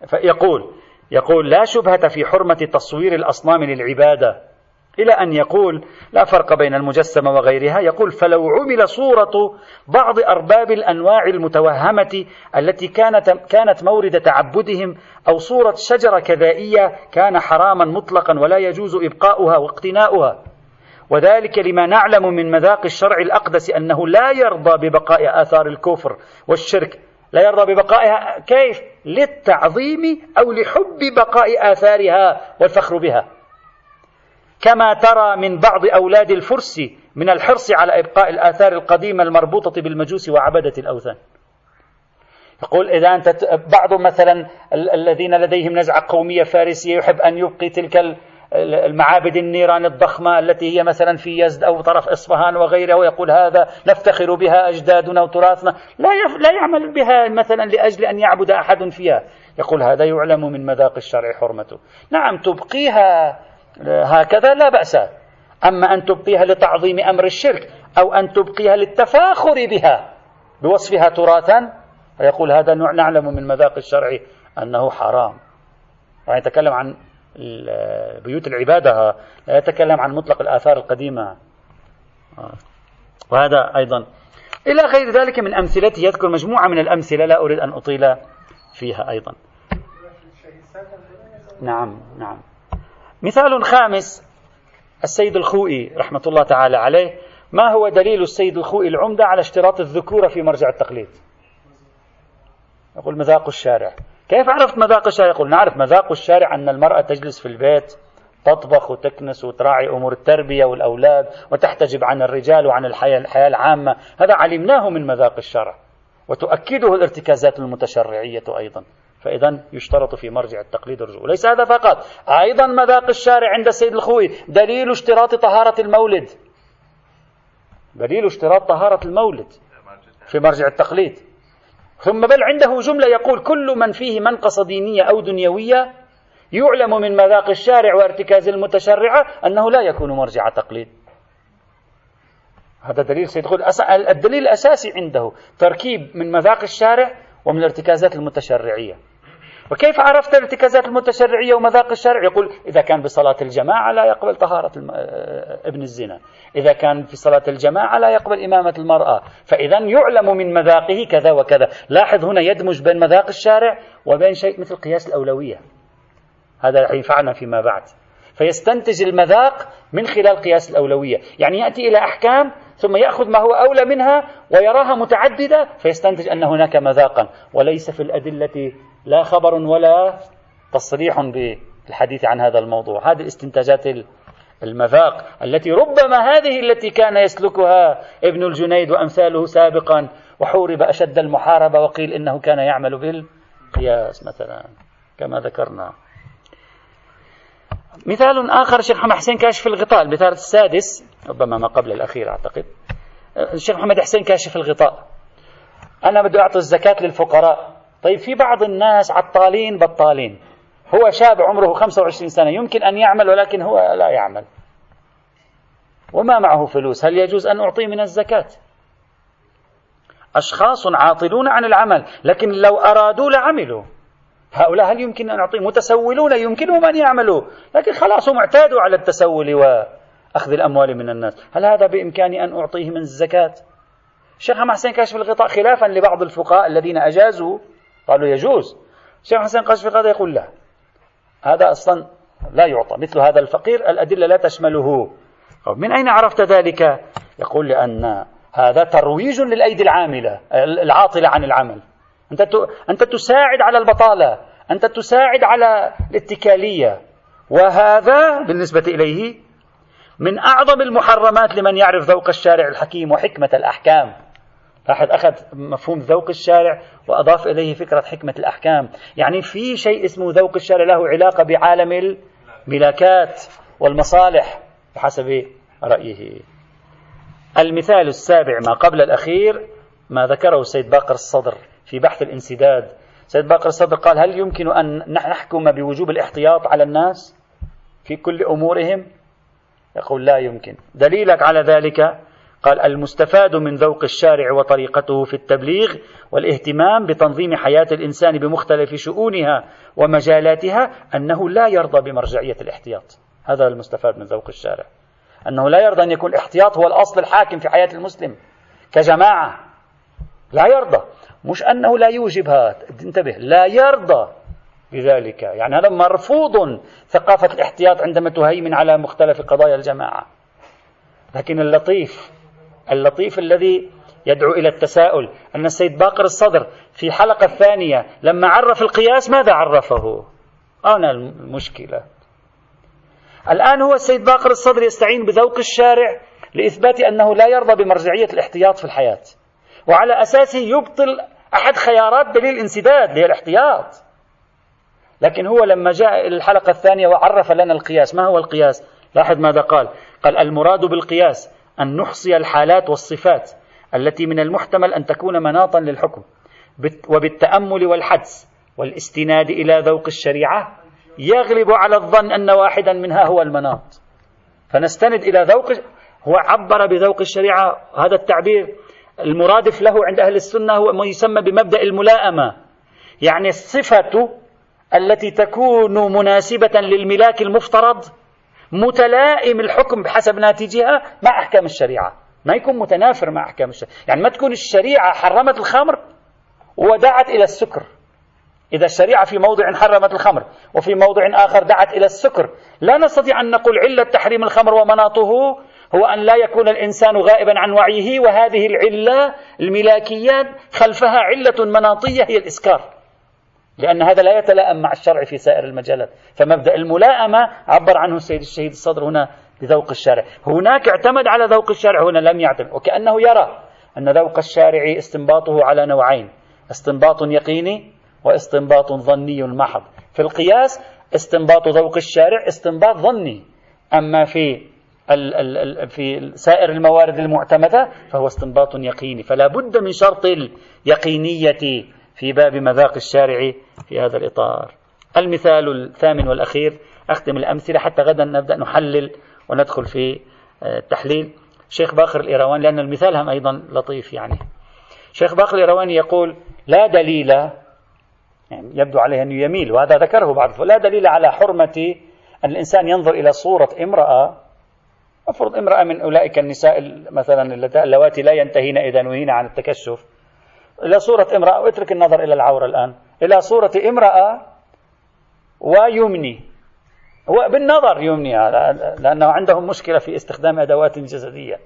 فيقول يقول لا شبهة في حرمة تصوير الأصنام للعبادة. إلى أن يقول لا فرق بين المجسمة وغيرها يقول فلو عمل صورة بعض أرباب الأنواع المتوهمة التي كانت كانت مورد تعبدهم أو صورة شجرة كذائية كان حراما مطلقا ولا يجوز إبقاؤها واقتناؤها. وذلك لما نعلم من مذاق الشرع الأقدس أنه لا يرضى ببقاء آثار الكفر والشرك. لا يرضى ببقائها كيف؟ للتعظيم أو لحب بقاء آثارها والفخر بها. كما ترى من بعض أولاد الفرس من الحرص على إبقاء الآثار القديمة المربوطة بالمجوس وعبدة الأوثان. يقول إذا أنت بعض مثلا الذين لديهم نزعة قومية فارسية يحب أن يبقي تلك المعابد النيران الضخمة التي هي مثلا في يزد أو طرف إصفهان وغيرها ويقول هذا نفتخر بها أجدادنا وتراثنا. لا لا يعمل بها مثلا لأجل أن يعبد أحد فيها. يقول هذا يعلم من مذاق الشرع حرمته. نعم تبقيها هكذا لا بأس. أما أن تبقيها لتعظيم أمر الشرك أو أن تبقيها للتفاخر بها بوصفها تراثا فيقول هذا نعلم من مذاق الشرع أنه حرام. ويتكلم عن بيوت العبادة لا يتكلم عن مطلق الآثار القديمة. وهذا أيضا. إلى غير ذلك من أمثلته يذكر مجموعة من الأمثلة لا أريد أن أطيل فيها أيضا. نعم نعم. مثال خامس السيد الخوئي رحمة الله تعالى عليه. ما هو دليل السيد الخوئي العمدة على اشتراط الذكورة في مرجع التقليد؟ يقول مذاق الشارع. كيف عرفت مذاق الشارع؟ يقول نعرف مذاق الشارع أن المرأة تجلس في البيت تطبخ وتكنس وتراعي أمور التربية والأولاد وتحتجب عن الرجال وعن الحياة, الحياة العامة. هذا علمناه من مذاق الشرع وتؤكده الارتكازات المتشرعية أيضا. فإذا يشترط في مرجع التقليد الرجوع. ليس هذا فقط أيضا مذاق الشارع عند السيد الخوي دليل اشتراط طهارة المولد. دليل اشتراط طهارة المولد في مرجع التقليد. ثم بل عنده جملة يقول كل من فيه منقصة دينية أو دنيوية يعلم من مذاق الشارع وارتكاز المتشرعة أنه لا يكون مرجع تقليد. هذا دليل سيد الدليل الأساسي عنده تركيب من مذاق الشارع ومن الارتكازات المتشرعية. وكيف عرفت الارتكازات المتشرعية ومذاق الشرع؟ يقول إذا كان بصلاة الجماعة لا يقبل طهارة آه، ابن الزنا. إذا كان في صلاة الجماعة لا يقبل إمامة المرأة. فإذا يعلم من مذاقه كذا وكذا. لاحظ هنا يدمج بين مذاق الشارع وبين شيء مثل قياس الأولوية. هذا ينفعنا فيما بعد. فيستنتج المذاق من خلال قياس الأولوية. يعني يأتي إلى أحكام ثم يأخذ ما هو أولى منها ويراها متعددة فيستنتج أن هناك مذاقا. وليس في الأدلة لا خبر ولا تصريح بالحديث عن هذا الموضوع. هذه استنتاجات المذاق التي ربما هذه التي كان يسلكها ابن الجنيد وأمثاله سابقا وحورب أشد المحاربة وقيل إنه كان يعمل بالقياس مثلا كما ذكرنا. مثال آخر الشيخ محمد حسين كاشف الغطاء المثال السادس ربما ما قبل الأخير أعتقد. الشيخ محمد حسين كاشف الغطاء. أنا بدي أعطي الزكاة للفقراء. طيب في بعض الناس عطالين بطالين. هو شاب عمره 25 سنة يمكن أن يعمل ولكن هو لا يعمل. وما معه فلوس؟ هل يجوز أن أعطيه من الزكاة؟ أشخاص عاطلون عن العمل لكن لو أرادوا لعملوا. هؤلاء هل يمكن أن نعطيهم متسولون يمكنهم أن يعملوا. لكن خلاص هم اعتادوا على التسول وأخذ الأموال من الناس. هل هذا بإمكاني أن أعطيه من الزكاة؟ الشيخ حسين كاشف الغطاء خلافا لبعض الفقهاء الذين أجازوا قالوا يجوز. الشيخ حسين كاشف الغطاء يقول لا. هذا أصلا لا يعطى. مثل هذا الفقير الأدلة لا تشمله. من أين عرفت ذلك؟ يقول لأن هذا ترويج للأيدي العاملة العاطلة عن العمل. أنت أنت تساعد على البطالة. أنت تساعد على الاتكالية. وهذا بالنسبة إليه من أعظم المحرمات لمن يعرف ذوق الشارع الحكيم وحكمة الأحكام. لاحظ أخذ مفهوم ذوق الشارع وأضاف إليه فكرة حكمة الأحكام. يعني في شيء اسمه ذوق الشارع له علاقة بعالم الملاكات والمصالح بحسب رأيه. المثال السابع ما قبل الأخير ما ذكره السيد باقر الصدر في بحث الانسداد. سيد باقر الصدر قال هل يمكن أن نحكم بوجوب الاحتياط على الناس في كل أمورهم؟ يقول لا يمكن. دليلك على ذلك قال المستفاد من ذوق الشارع وطريقته في التبليغ والاهتمام بتنظيم حياة الإنسان بمختلف شؤونها ومجالاتها أنه لا يرضى بمرجعية الاحتياط. هذا المستفاد من ذوق الشارع. أنه لا يرضى أن يكون الاحتياط هو الأصل الحاكم في حياة المسلم كجماعة. لا يرضى. مش أنه لا يوجبها انتبه. لا يرضى بذلك. يعني هذا مرفوض ثقافة الاحتياط عندما تهيمن على مختلف قضايا الجماعة. لكن اللطيف اللطيف الذي يدعو إلى التساؤل. أن السيد باقر الصدر في الحلقة الثانية لما عرف القياس ماذا عرفه؟ أنا المشكلة. الآن هو السيد باقر الصدر يستعين بذوق الشارع لإثبات أنه لا يرضى بمرجعية الاحتياط في الحياة. وعلى أساسه يبطل أحد خيارات دليل الانسداد اللي هي الاحتياط. لكن هو لما جاء إلى الحلقة الثانية وعرف لنا القياس ما هو القياس؟ لاحظ ماذا قال. قال المراد بالقياس أن نحصي الحالات والصفات التي من المحتمل أن تكون مناطا للحكم وبالتأمل والحدس والاستناد إلى ذوق الشريعة يغلب على الظن أن واحدا منها هو المناط. فنستند إلى ذوق هو عبر بذوق الشريعة هذا التعبير. المرادف له عند أهل السنة هو ما يسمى بمبدأ الملائمة يعني الصفة التي تكون مناسبة للملاك المفترض متلائم الحكم بحسب ناتجها مع أحكام الشريعة. ما يكون متنافر مع أحكام الشريعة. يعني ما تكون الشريعة حرمت الخمر ودعت إلى السكر. إذا الشريعة في موضع حرمت الخمر وفي موضع آخر دعت إلى السكر. لا نستطيع أن نقول علة تحريم الخمر ومناطه هو أن لا يكون الإنسان غائبا عن وعيه وهذه العلة الملاكيات خلفها علة مناطية هي الإسكار. لأن هذا لا يتلائم مع الشرع في سائر المجالات. فمبدأ الملائمة عبر عنه السيد الشهيد الصدر هنا بذوق الشارع. هناك اعتمد على ذوق الشارع هنا لم يعتمد. وكأنه يرى أن ذوق الشارع استنباطه على نوعين استنباط يقيني واستنباط ظني محض. في القياس استنباط ذوق الشارع استنباط ظني. أما في في سائر الموارد المعتمدة فهو استنباط يقيني. فلا بد من شرط اليقينية في باب مذاق الشارع في هذا الإطار. المثال الثامن والأخير أختم الأمثلة حتى غدا نبدأ نحلل وندخل في التحليل. آه، شيخ باقر الإيرواني لأن المثال هم أيضا لطيف يعني. شيخ باقر الإيرواني يقول لا دليل يعني يبدو عليه أنه يميل وهذا ذكره بعض لا دليل على حرمة أن الإنسان ينظر إلى صورة امرأة. افرض امرأة من أولئك النساء مثلا اللواتي لا ينتهين إذا نهينا عن التكشف. إلى صورة امرأة واترك النظر إلى العورة الآن. إلى صورة امرأة ويمني. بالنظر يمني لأنه عندهم مشكلة في استخدام أدوات جسدية.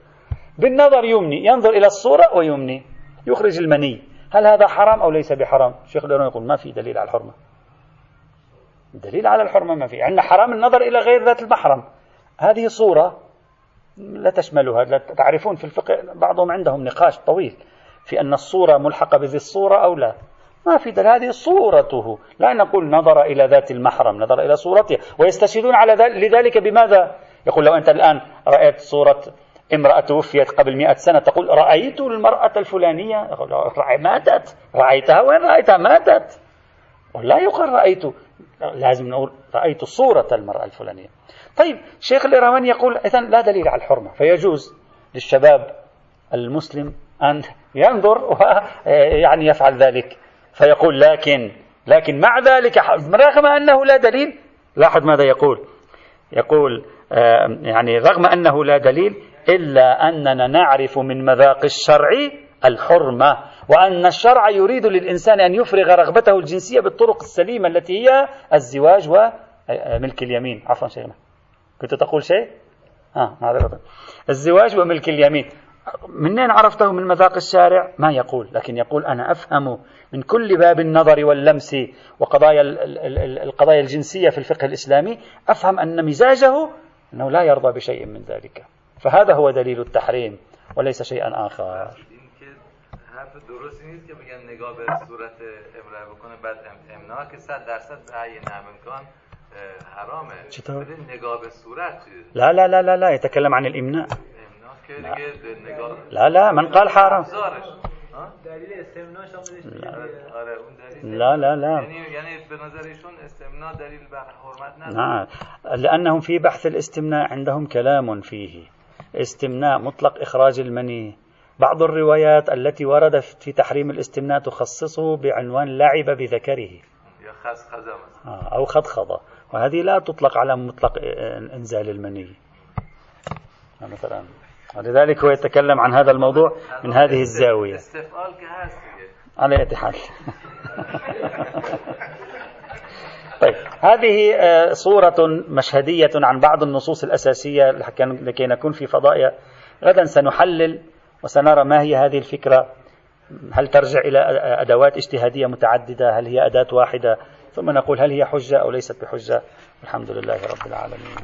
بالنظر يمني ينظر إلى الصورة ويمني. يخرج المني. هل هذا حرام أو ليس بحرام؟ الشيخ الأيرون يقول ما في دليل على الحرمة. دليل على الحرمة ما في. عندنا حرام النظر إلى غير ذات المحرم هذه صورة لا تشملها لا تعرفون في الفقه بعضهم عندهم نقاش طويل. في أن الصورة ملحقة بذي الصورة أو لا. ما في دليل. هذه صورته. لا نقول نظر إلى ذات المحرم نظر إلى صورته. ويستشهدون على ذلك لذلك بماذا؟ يقول لو أنت الآن رأيت صورة امرأة توفيت قبل مئة سنة تقول رأيت المرأة الفلانية؟ ماتت. رأيتها وين رأيتها؟ ماتت. ولا يقال رأيت. لازم نقول رأيت صورة المرأة الفلانية. طيب شيخ الإيرواني يقول إذا لا دليل على الحرمة. فيجوز للشباب المسلم أن ينظر ويعني يفعل ذلك. فيقول لكن لكن مع ذلك رغم أنه لا دليل لاحظ ماذا يقول. يقول يعني رغم أنه لا دليل إلا أننا نعرف من مذاق الشرع الحرمة وأن الشرع يريد للإنسان أن يفرغ رغبته الجنسية بالطرق السليمة التي هي الزواج وملك اليمين. عفوا شيخنا. كنت تقول شيء؟ آه معذرة الزواج وملك اليمين. منين عرفته من مذاق الشارع؟ ما يقول لكن يقول أنا أفهم من كل باب النظر واللمس وقضايا القضايا الجنسية في الفقه الإسلامي أفهم أن مزاجه أنه لا يرضى بشيء من ذلك. فهذا هو دليل التحريم وليس شيئا آخر. حرف درستی نیست که بگن نگاه به صورت امرأه بکنه بعد امنا که صد درصد به عین امکان حرامه. چطور؟ نگاه به صورت لا لا لا لا لا يتكلم عن لا. لا لا من قال حرام. لا. لا لا یعنی یعنی به نظر ایشون استمنا دلیل بر حرمت نعم لأنهم في بحث الاستمناء عندهم كلام فيه. استمناء مطلق إخراج المني. بعض الروايات التي وردت في تحريم الاستمناء تخصصه بعنوان لعب بذكره. آه، أو خضخضة وهذه لا تطلق على مطلق إنزال المني. مثلا ولذلك هو يتكلم عن هذا الموضوع من هذه الزاوية. على اتحاد طيب هذه آه، صورة مشهدية عن بعض النصوص الأساسية لكي نكون في فضاء. غدا سنحلل وسنرى ما هي هذه الفكرة. هل ترجع إلى أدوات اجتهادية متعددة؟ هل هي أداة واحدة؟ ثم نقول هل هي حجة أو ليست بحجة؟ الحمد لله رب العالمين.